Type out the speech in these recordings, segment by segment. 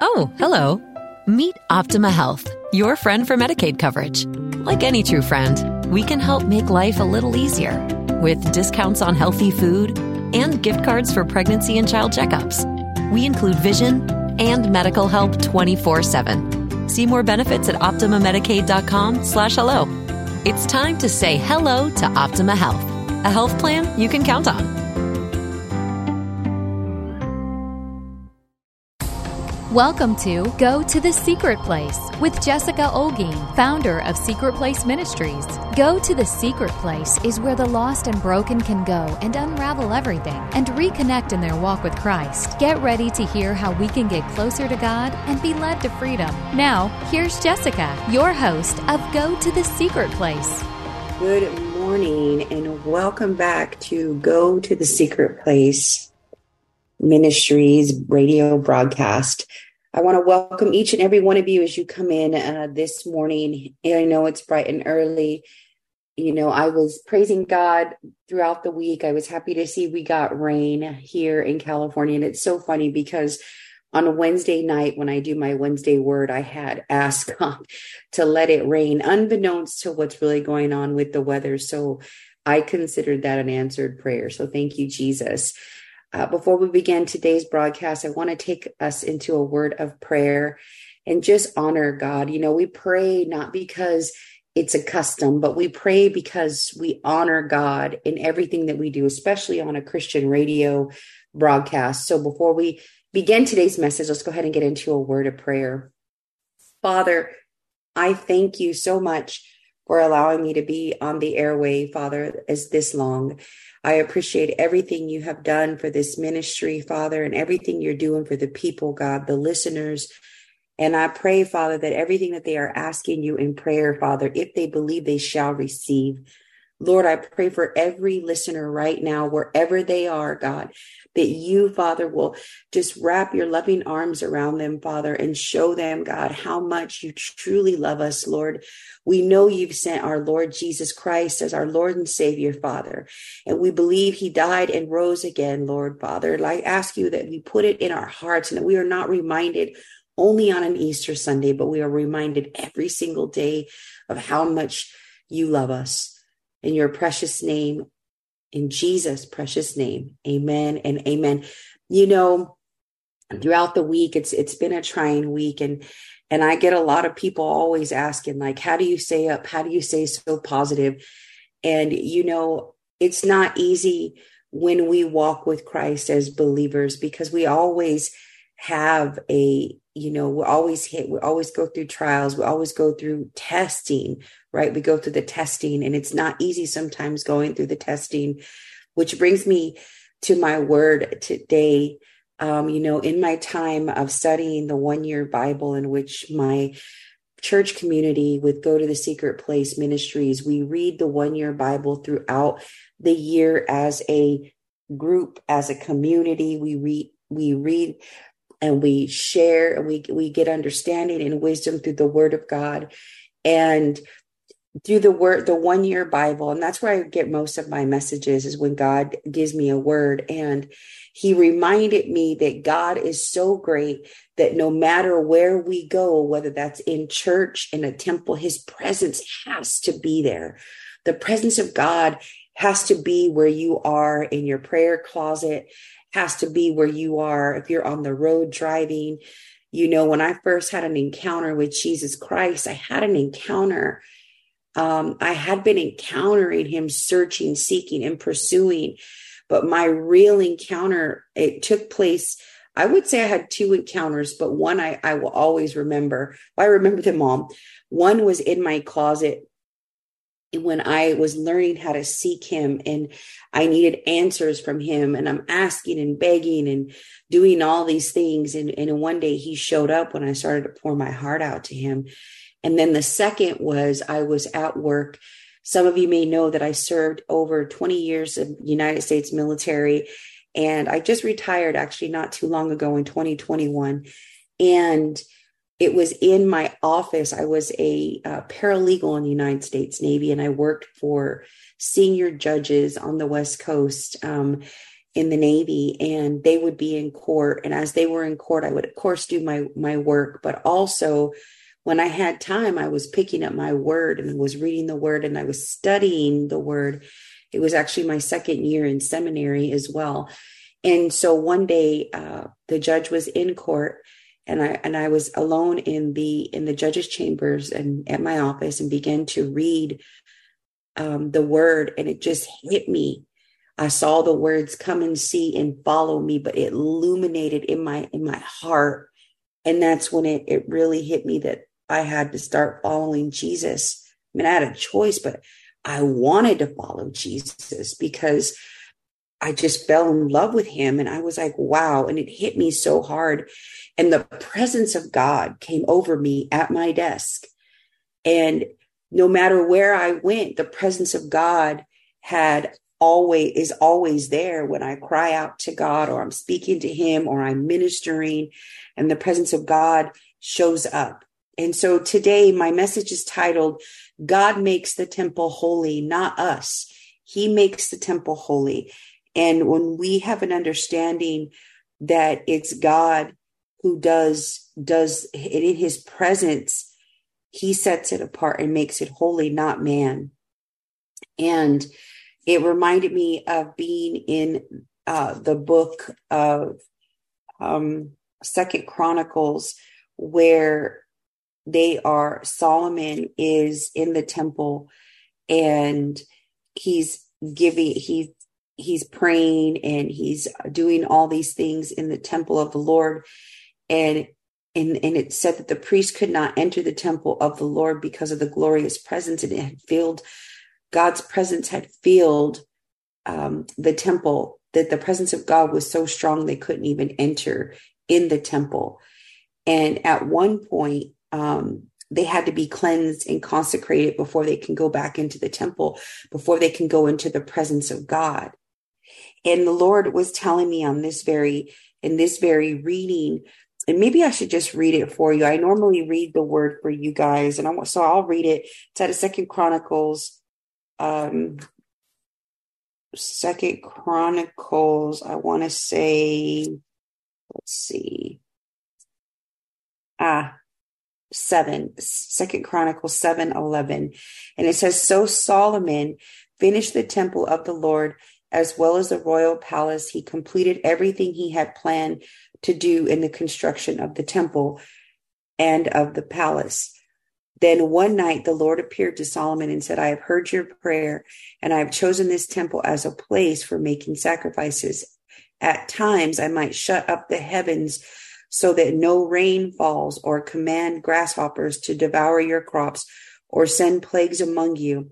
Oh, hello. Meet Optima Health, your friend for Medicaid coverage. Like any true friend, we can help make life a little easier with discounts on healthy food and gift cards for pregnancy and child checkups. We include vision and medical help 24-7. See more benefits at OptimaMedicaid.com slash hello. It's time to say hello to Optima Health, a health plan you can count on. Welcome to Go to the Secret Place with Jessica Olguin, founder of Secret Place Ministries. Go to the Secret Place is where the lost and broken can go and unravel everything and reconnect in their walk with Christ. Get ready to hear how we can get closer to God and be led to freedom. Now, here's Jessica, your host of Go to the Secret Place. Good morning and welcome back to Go to the Secret Place Ministries radio broadcast. I want to welcome each and every one of you as you come in uh, this morning. I know it's bright and early. You know, I was praising God throughout the week. I was happy to see we got rain here in California. And it's so funny because on a Wednesday night, when I do my Wednesday word, I had asked God to let it rain, unbeknownst to what's really going on with the weather. So I considered that an answered prayer. So thank you, Jesus. Uh, before we begin today's broadcast, I want to take us into a word of prayer and just honor God. You know, we pray not because it's a custom, but we pray because we honor God in everything that we do, especially on a Christian radio broadcast. So before we begin today's message, let's go ahead and get into a word of prayer. Father, I thank you so much for allowing me to be on the airway, Father, as this long. I appreciate everything you have done for this ministry, Father, and everything you're doing for the people, God, the listeners. And I pray, Father, that everything that they are asking you in prayer, Father, if they believe they shall receive. Lord, I pray for every listener right now, wherever they are, God, that you, Father, will just wrap your loving arms around them, Father, and show them, God, how much you truly love us, Lord. We know you've sent our Lord Jesus Christ as our Lord and Savior, Father, and we believe he died and rose again, Lord, Father. And I ask you that we put it in our hearts and that we are not reminded only on an Easter Sunday, but we are reminded every single day of how much you love us. In your precious name, in Jesus' precious name. Amen and amen. You know, throughout the week, it's it's been a trying week and and I get a lot of people always asking, like, how do you say up? How do you say so positive? And you know, it's not easy when we walk with Christ as believers because we always have a you know we always hit we always go through trials we always go through testing right? We go through the testing and it's not easy sometimes going through the testing which brings me to my word today. Um, you know in my time of studying the one year bible in which my church community with go to the secret place ministries we read the one year bible throughout the year as a group as a community. We read we read and we share and we we get understanding and wisdom through the word of God. And through the word the one year bible and that's where i get most of my messages is when god gives me a word and he reminded me that god is so great that no matter where we go whether that's in church in a temple his presence has to be there the presence of god has to be where you are in your prayer closet has to be where you are if you're on the road driving. You know, when I first had an encounter with Jesus Christ, I had an encounter. Um, I had been encountering him, searching, seeking, and pursuing. But my real encounter, it took place. I would say I had two encounters, but one I, I will always remember. I remember them all. One was in my closet when I was learning how to seek him and I needed answers from him and I'm asking and begging and doing all these things. And, and one day he showed up when I started to pour my heart out to him. And then the second was I was at work. Some of you may know that I served over 20 years of United States military and I just retired actually not too long ago in 2021. And it was in my office. I was a uh, paralegal in the United States Navy, and I worked for senior judges on the West Coast. Um, in the Navy and they would be in court. And as they were in court, I would of course do my my work, but also when I had time, I was picking up my word and was reading the word and I was studying the word. It was actually my second year in seminary as well. And so one day, uh, the judge was in court and I and I was alone in the in the judge's chambers and at my office and began to read um, the word and it just hit me. I saw the words "come and see" and "follow me," but it illuminated in my in my heart, and that's when it it really hit me that I had to start following Jesus. I mean, I had a choice, but I wanted to follow Jesus because I just fell in love with him, and I was like, "Wow!" And it hit me so hard and the presence of God came over me at my desk. And no matter where I went, the presence of God had always is always there when I cry out to God or I'm speaking to him or I'm ministering and the presence of God shows up. And so today my message is titled God makes the temple holy, not us. He makes the temple holy. And when we have an understanding that it's God who does does it in his presence he sets it apart and makes it holy not man and it reminded me of being in uh, the book of um, second chronicles where they are solomon is in the temple and he's giving he he's praying and he's doing all these things in the temple of the lord and and, and it said that the priest could not enter the temple of the Lord because of the glorious presence, and it had filled God's presence had filled um, the temple. That the presence of God was so strong they couldn't even enter in the temple. And at one point, um, they had to be cleansed and consecrated before they can go back into the temple, before they can go into the presence of God. And the Lord was telling me on this very, in this very reading, and maybe I should just read it for you. I normally read the word for you guys, and I so I'll read it. It's out of Second Chronicles, um, Second Chronicles. I want to say, let's see, ah, seven, Second Chronicles seven eleven, and it says, "So Solomon finished the temple of the Lord." As well as the royal palace, he completed everything he had planned to do in the construction of the temple and of the palace. Then one night the Lord appeared to Solomon and said, I have heard your prayer, and I have chosen this temple as a place for making sacrifices. At times I might shut up the heavens so that no rain falls, or command grasshoppers to devour your crops, or send plagues among you.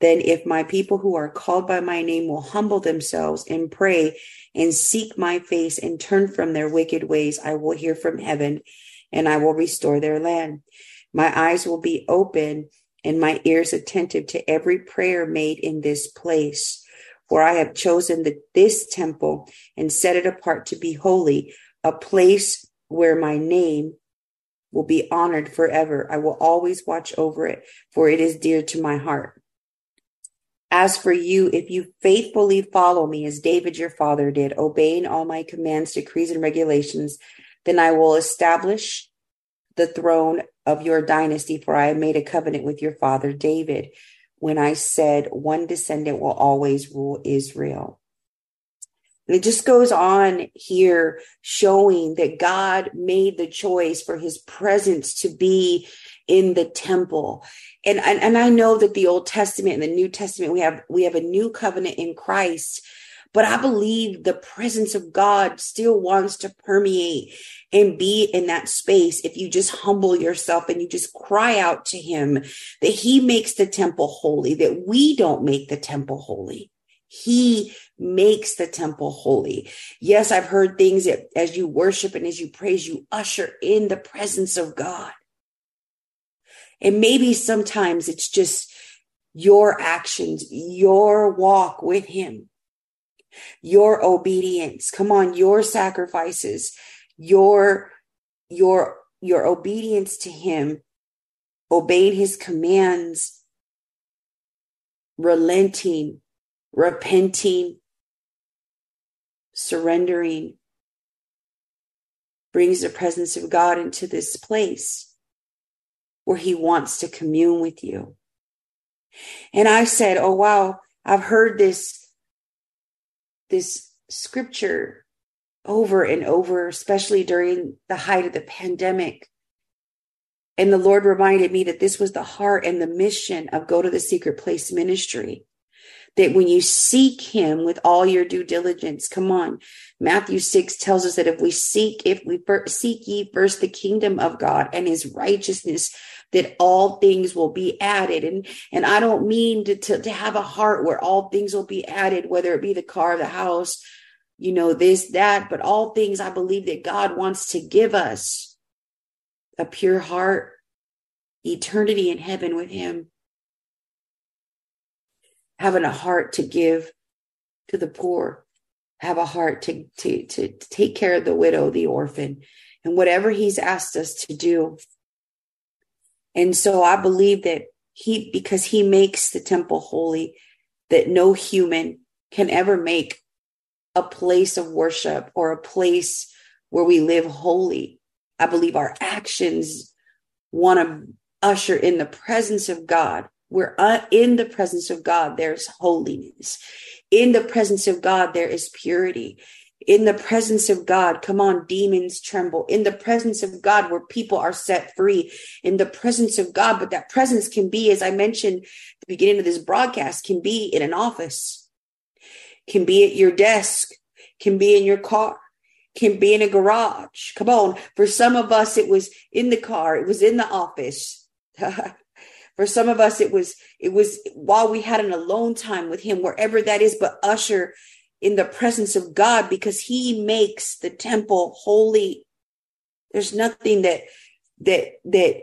Then, if my people who are called by my name will humble themselves and pray and seek my face and turn from their wicked ways, I will hear from heaven and I will restore their land. My eyes will be open and my ears attentive to every prayer made in this place. For I have chosen the, this temple and set it apart to be holy, a place where my name will be honored forever. I will always watch over it, for it is dear to my heart. As for you, if you faithfully follow me as David your father did, obeying all my commands, decrees, and regulations, then I will establish the throne of your dynasty, for I made a covenant with your father David when I said one descendant will always rule Israel. And it just goes on here showing that God made the choice for his presence to be in the temple. And, and, and I know that the Old Testament and the New Testament, we have, we have a new covenant in Christ, but I believe the presence of God still wants to permeate and be in that space if you just humble yourself and you just cry out to him that he makes the temple holy, that we don't make the temple holy. He makes the temple holy. Yes, I've heard things that as you worship and as you praise, you usher in the presence of God. And maybe sometimes it's just your actions, your walk with Him, your obedience. Come on, your sacrifices, your, your, your obedience to Him, obeying His commands, relenting, repenting, surrendering brings the presence of God into this place where he wants to commune with you. And I said, Oh, wow, I've heard this, this scripture over and over, especially during the height of the pandemic. And the Lord reminded me that this was the heart and the mission of Go to the Secret Place ministry that when you seek him with all your due diligence, come on. Matthew 6 tells us that if we seek, if we seek ye first the kingdom of God and his righteousness, that all things will be added. And, and I don't mean to, to, to have a heart where all things will be added, whether it be the car, the house, you know, this, that, but all things I believe that God wants to give us a pure heart, eternity in heaven with him having a heart to give to the poor, have a heart to, to, to, take care of the widow, the orphan, and whatever he's asked us to do. And so I believe that he, because he makes the temple holy, that no human can ever make a place of worship or a place where we live holy. I believe our actions want to usher in the presence of God we're uh, in the presence of God, there's holiness. In the presence of God, there is purity. In the presence of God, come on, demons tremble. In the presence of God, where people are set free. In the presence of God, but that presence can be, as I mentioned at the beginning of this broadcast, can be in an office, can be at your desk, can be in your car, can be in a garage. Come on. For some of us, it was in the car, it was in the office. For some of us, it was it was while we had an alone time with Him, wherever that is, but usher in the presence of God because He makes the temple holy. There's nothing that that that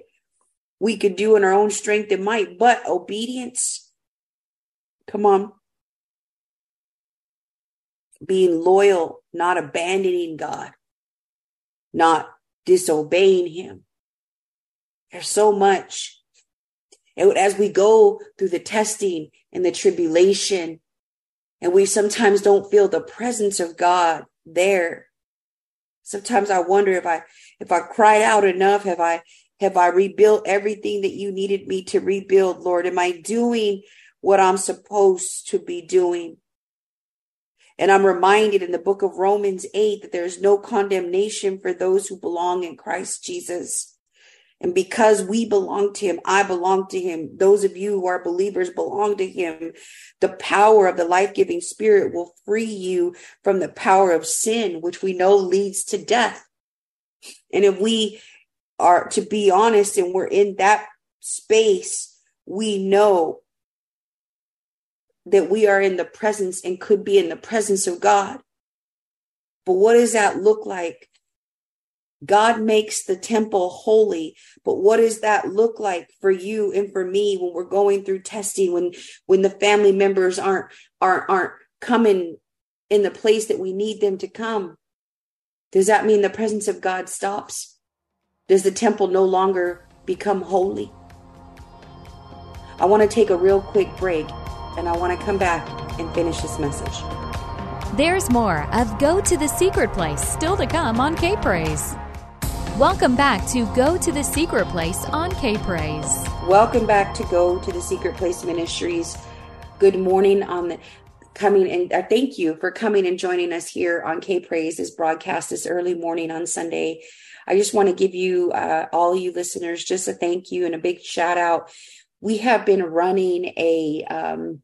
we could do in our own strength and might, but obedience. Come on. Being loyal, not abandoning God, not disobeying Him. There's so much and as we go through the testing and the tribulation, and we sometimes don't feel the presence of God there. Sometimes I wonder if I if I cried out enough, have I have I rebuilt everything that you needed me to rebuild, Lord? Am I doing what I'm supposed to be doing? And I'm reminded in the book of Romans 8 that there is no condemnation for those who belong in Christ Jesus. And because we belong to him, I belong to him. Those of you who are believers belong to him. The power of the life giving spirit will free you from the power of sin, which we know leads to death. And if we are to be honest and we're in that space, we know that we are in the presence and could be in the presence of God. But what does that look like? God makes the temple holy, but what does that look like for you and for me when we're going through testing when when the family members aren't aren't aren't coming in the place that we need them to come? Does that mean the presence of God stops? Does the temple no longer become holy? I want to take a real quick break and I want to come back and finish this message. There's more of Go to the Secret Place still to come on K Praise. Welcome back to Go to the Secret Place on K Praise. Welcome back to Go to the Secret Place Ministries. Good morning on the coming and uh, thank you for coming and joining us here on K Praise this broadcast this early morning on Sunday. I just want to give you uh, all you listeners just a thank you and a big shout out. We have been running a um,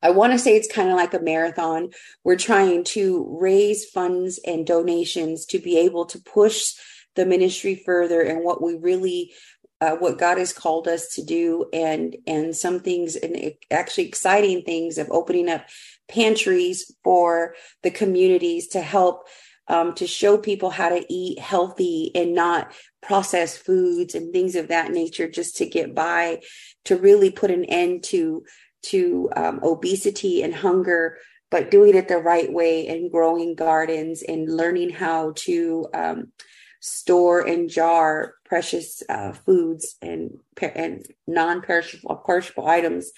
I want to say it's kind of like a marathon. We're trying to raise funds and donations to be able to push the ministry further and what we really uh, what God has called us to do, and and some things and actually exciting things of opening up pantries for the communities to help um, to show people how to eat healthy and not processed foods and things of that nature, just to get by, to really put an end to to um, obesity and hunger but doing it the right way and growing gardens and learning how to um, store and jar precious uh, foods and and non-perishable perishable items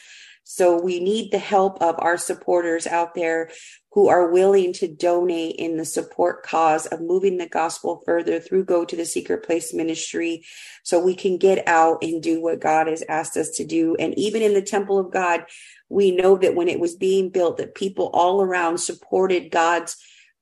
So we need the help of our supporters out there who are willing to donate in the support cause of moving the gospel further through Go to the Secret Place ministry so we can get out and do what God has asked us to do. And even in the temple of God, we know that when it was being built, that people all around supported God's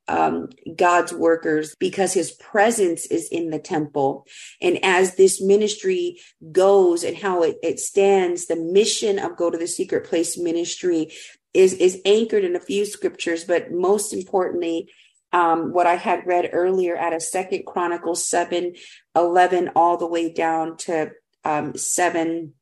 um, God's workers because his presence is in the temple. And as this ministry goes and how it, it stands, the mission of Go to the Secret Place ministry is, is anchored in a few scriptures, but most importantly, um, what I had read earlier at a second Chronicles 7 11 all the way down to um, 7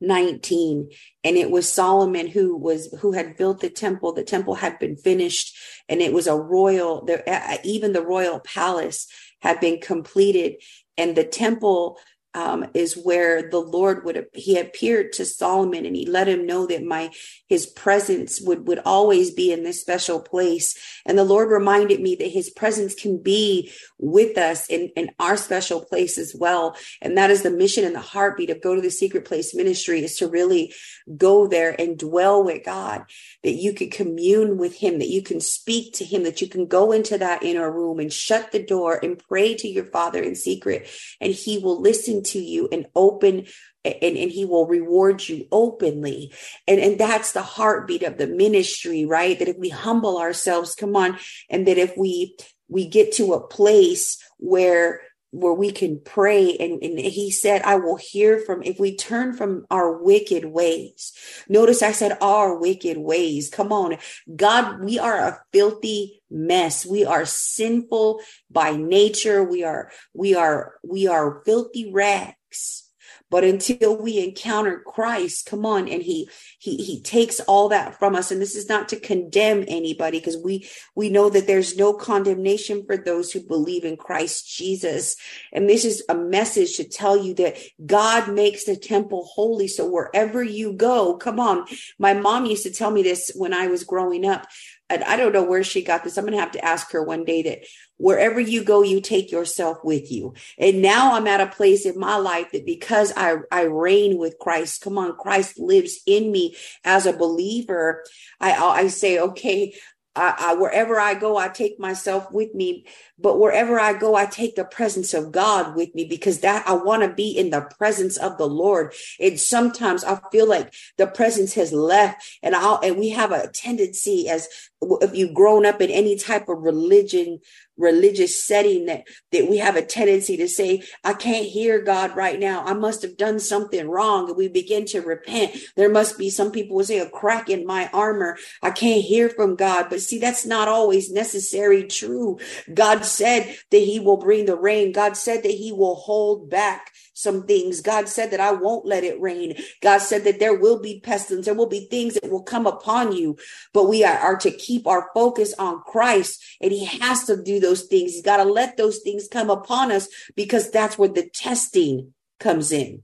19 and it was solomon who was who had built the temple. The temple had been finished and it was a royal there uh, even the royal palace had been completed and the temple um, is where the Lord would he appeared to Solomon and he let him know that my his presence would would always be in this special place. And the Lord reminded me that his presence can be with us in, in our special place as well. And that is the mission and the heartbeat of go to the secret place ministry is to really go there and dwell with God, that you can commune with him, that you can speak to him, that you can go into that inner room and shut the door and pray to your father in secret and he will listen to you and open and, and he will reward you openly. And, and that's the heartbeat of the ministry, right? That if we humble ourselves, come on, and that if we we get to a place where where we can pray and, and he said i will hear from if we turn from our wicked ways. Notice i said our wicked ways. Come on. God we are a filthy mess. We are sinful by nature. We are we are we are filthy rags but until we encounter Christ, come on, and He He He takes all that from us. And this is not to condemn anybody, because we we know that there's no condemnation for those who believe in Christ Jesus. And this is a message to tell you that God makes the temple holy. So wherever you go, come on. My mom used to tell me this when I was growing up and I don't know where she got this. I'm going to have to ask her one day that wherever you go, you take yourself with you. And now I'm at a place in my life that because I, I reign with Christ, come on, Christ lives in me as a believer. I, I say, okay, I, I, wherever I go, I take myself with me. But wherever I go, I take the presence of God with me because that I want to be in the presence of the Lord. And sometimes I feel like the presence has left, and I'll and we have a tendency as if you've grown up in any type of religion religious setting that that we have a tendency to say i can't hear god right now. I must have done something wrong. And we begin to repent. There must be some people will say a crack in my armor. I can't hear from god. But see that's not always necessary true. God said that he will bring the rain. God said that he will hold back some things. God said that I won't let it rain. God said that there will be pestilence. There will be things that will come upon you, but we are, are to keep our focus on Christ and he has to do those things. He's got to let those things come upon us because that's where the testing comes in.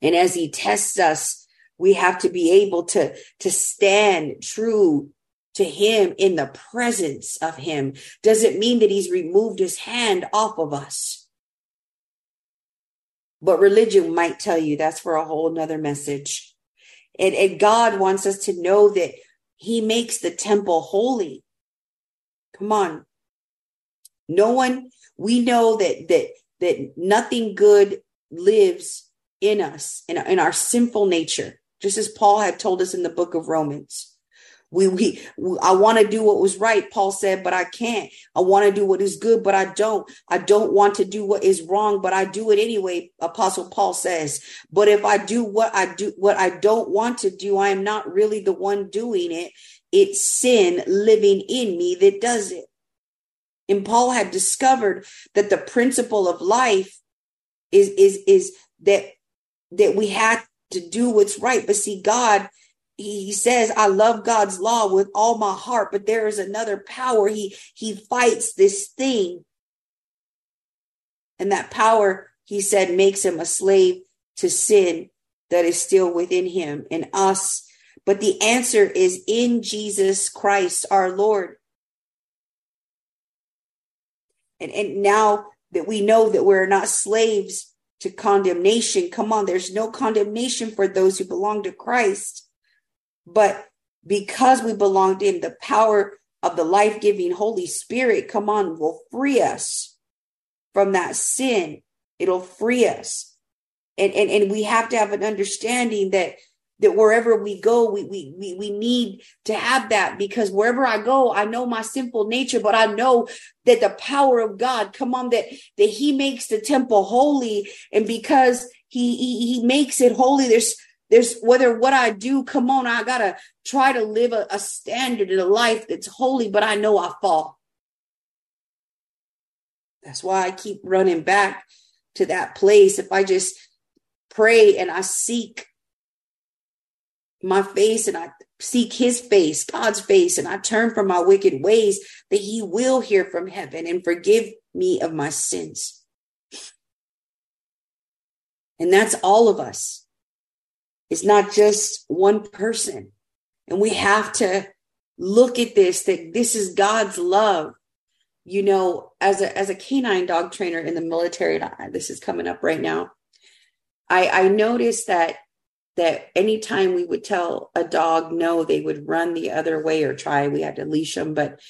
And as he tests us, we have to be able to, to stand true to him in the presence of him. Does it mean that he's removed his hand off of us? But religion might tell you that's for a whole nother message. And, and God wants us to know that He makes the temple holy. Come on. No one, we know that that that nothing good lives in us, in, in our sinful nature, just as Paul had told us in the book of Romans. We, we, I want to do what was right, Paul said, but I can't. I want to do what is good, but I don't. I don't want to do what is wrong, but I do it anyway, Apostle Paul says. But if I do what I do, what I don't want to do, I am not really the one doing it. It's sin living in me that does it. And Paul had discovered that the principle of life is, is, is that, that we had to do what's right. But see, God, he says i love god's law with all my heart but there is another power he he fights this thing and that power he said makes him a slave to sin that is still within him and us but the answer is in jesus christ our lord and and now that we know that we're not slaves to condemnation. Come on, there's no condemnation for those who belong to Christ. But because we belong to Him, the power of the life giving Holy Spirit, come on, will free us from that sin. It'll free us. And, and, and we have to have an understanding that that wherever we go, we, we, we, we need to have that because wherever I go, I know my sinful nature, but I know that the power of God, come on, that, that he makes the temple holy. And because he, he, he makes it holy, there's, there's whether what I do, come on, I gotta try to live a, a standard in a life that's holy, but I know I fall. That's why I keep running back to that place. If I just pray and I seek my face and I seek his face, God's face, and I turn from my wicked ways, that he will hear from heaven and forgive me of my sins. And that's all of us. It's not just one person. And we have to look at this that this is God's love. You know, as a as a canine dog trainer in the military, this is coming up right now. I I noticed that that anytime we would tell a dog no, they would run the other way or try. We had to leash them. But,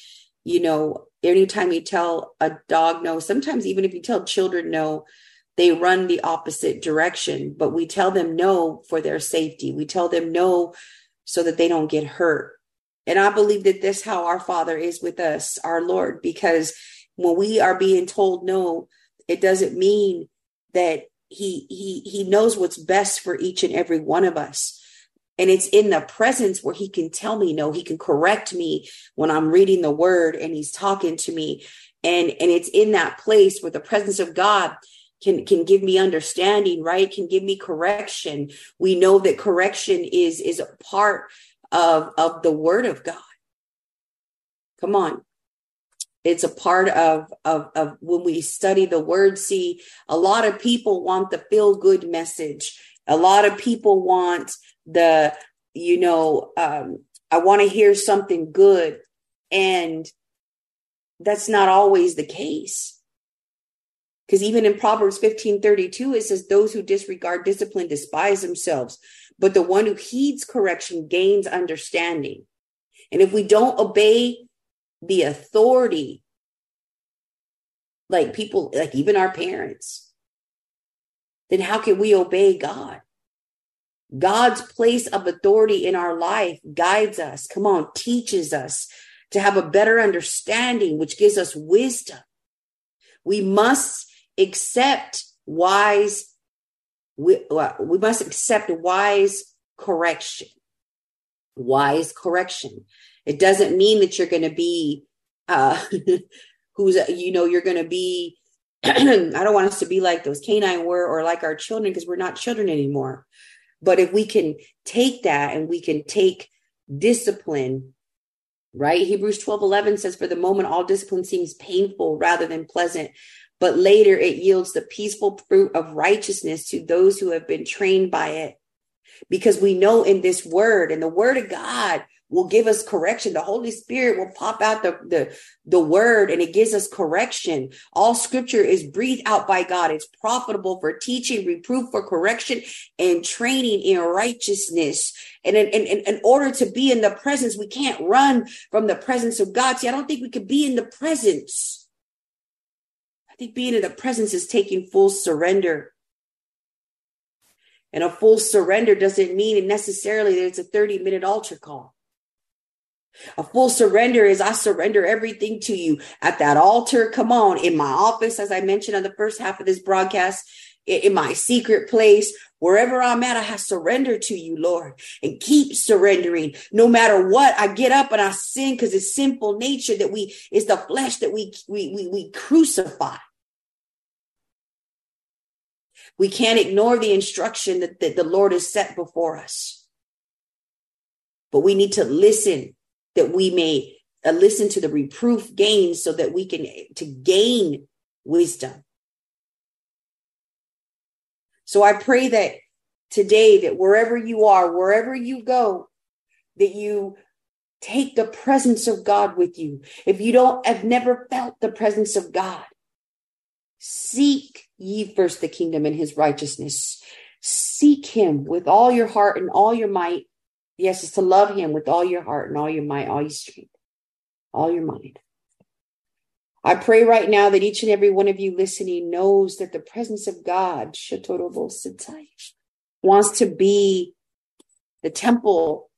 you know, anytime you tell a dog no, sometimes even if you tell children no, they run the opposite direction. But we tell them no for their safety. We tell them no so that they don't get hurt. And I believe that this how our Father is with us, our Lord, because when we are being told no, it doesn't mean that he he he knows what's best for each and every one of us and it's in the presence where he can tell me no he can correct me when i'm reading the word and he's talking to me and and it's in that place where the presence of god can can give me understanding right can give me correction we know that correction is is a part of of the word of god come on it's a part of, of, of when we study the word. See, a lot of people want the feel good message. A lot of people want the, you know, um, I want to hear something good. And that's not always the case. Because even in Proverbs 15 32, it says, Those who disregard discipline despise themselves, but the one who heeds correction gains understanding. And if we don't obey the authority like people like even our parents then how can we obey god god's place of authority in our life guides us come on teaches us to have a better understanding which gives us wisdom we must accept wise we, we must accept wise correction wise correction it doesn't mean that you're going to be uh, who's, you know, you're going to be, I don't want us to be like those canine were or like our children because we're not children anymore. But if we can take that and we can take discipline, right? Hebrews 12 11 says, For the moment, all discipline seems painful rather than pleasant, but later it yields the peaceful fruit of righteousness to those who have been trained by it. Because we know in this word and the word of God, will give us correction. The Holy Spirit will pop out the, the, the word and it gives us correction. All scripture is breathed out by God. It's profitable for teaching, reproof, for correction, and training in righteousness. And in, in, in order to be in the presence, we can't run from the presence of God. See, I don't think we could be in the presence. I think being in the presence is taking full surrender. And a full surrender doesn't mean necessarily that it's a 30 minute altar call. A full surrender is I surrender everything to you at that altar. Come on, in my office, as I mentioned on the first half of this broadcast, in my secret place, wherever I'm at, I have surrendered to you, Lord, and keep surrendering. No matter what, I get up and I sin because it's sinful nature that we is the flesh that we we we, we crucify. We can't ignore the instruction that, that the Lord has set before us. But we need to listen that we may uh, listen to the reproof gained so that we can to gain wisdom. So I pray that today that wherever you are, wherever you go, that you take the presence of God with you. If you don't have never felt the presence of God, seek ye first the kingdom and his righteousness. Seek him with all your heart and all your might. Yes, it's to love him with all your heart and all your might, all your strength, all your mind. I pray right now that each and every one of you listening knows that the presence of God wants to be the temple,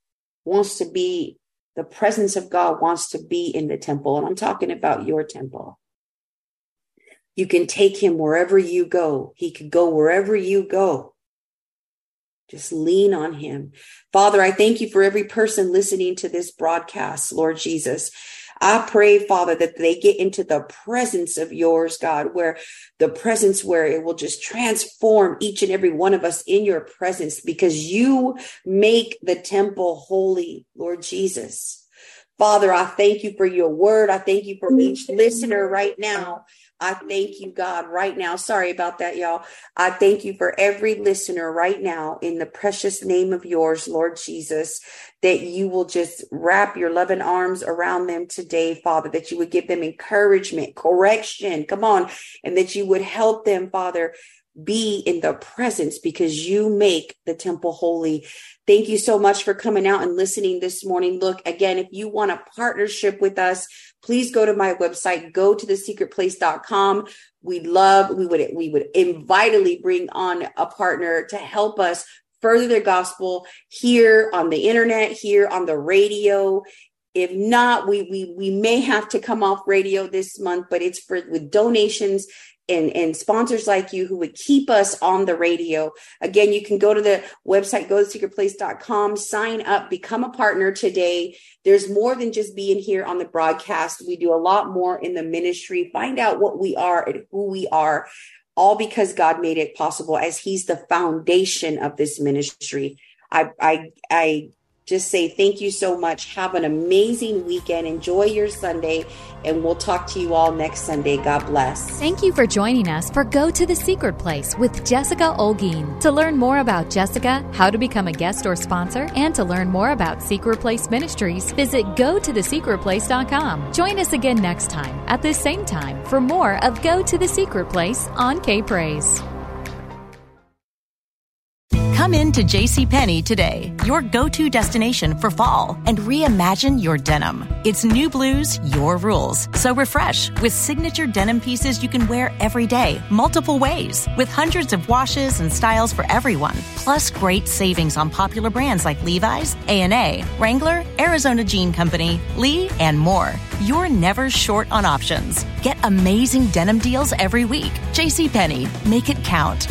wants to be the presence of God, wants to be in the temple. And I'm talking about your temple. You can take him wherever you go, he could go wherever you go. Just lean on him. Father, I thank you for every person listening to this broadcast, Lord Jesus. I pray, Father, that they get into the presence of yours, God, where the presence where it will just transform each and every one of us in your presence because you make the temple holy, Lord Jesus. Father, I thank you for your word. I thank you for each listener right now. I thank you, God, right now. Sorry about that, y'all. I thank you for every listener right now in the precious name of yours, Lord Jesus, that you will just wrap your loving arms around them today, Father, that you would give them encouragement, correction. Come on. And that you would help them, Father, be in the presence because you make the temple holy. Thank you so much for coming out and listening this morning. Look, again, if you want a partnership with us, please go to my website, go to thesecretplace.com. We'd love, we would, we would invitally bring on a partner to help us further the gospel here on the internet, here on the radio. If not, we we we may have to come off radio this month, but it's for with donations and, and sponsors like you who would keep us on the radio. Again, you can go to the website, go to secretplace.com, sign up, become a partner today. There's more than just being here on the broadcast. We do a lot more in the ministry. Find out what we are and who we are, all because God made it possible as He's the foundation of this ministry. I, I, I just say thank you so much. Have an amazing weekend. Enjoy your Sunday, and we'll talk to you all next Sunday. God bless. Thank you for joining us for Go to the Secret Place with Jessica Olguin. To learn more about Jessica, how to become a guest or sponsor, and to learn more about Secret Place Ministries, visit go to the gotothesecretplace.com. Join us again next time at the same time for more of Go to the Secret Place on K Praise. Come in to JCPenney today, your go-to destination for fall, and reimagine your denim. It's new blues, your rules. So refresh with signature denim pieces you can wear every day, multiple ways, with hundreds of washes and styles for everyone. Plus great savings on popular brands like Levi's, A&A, Wrangler, Arizona Jean Company, Lee, and more. You're never short on options. Get amazing denim deals every week. JCPenney, make it count.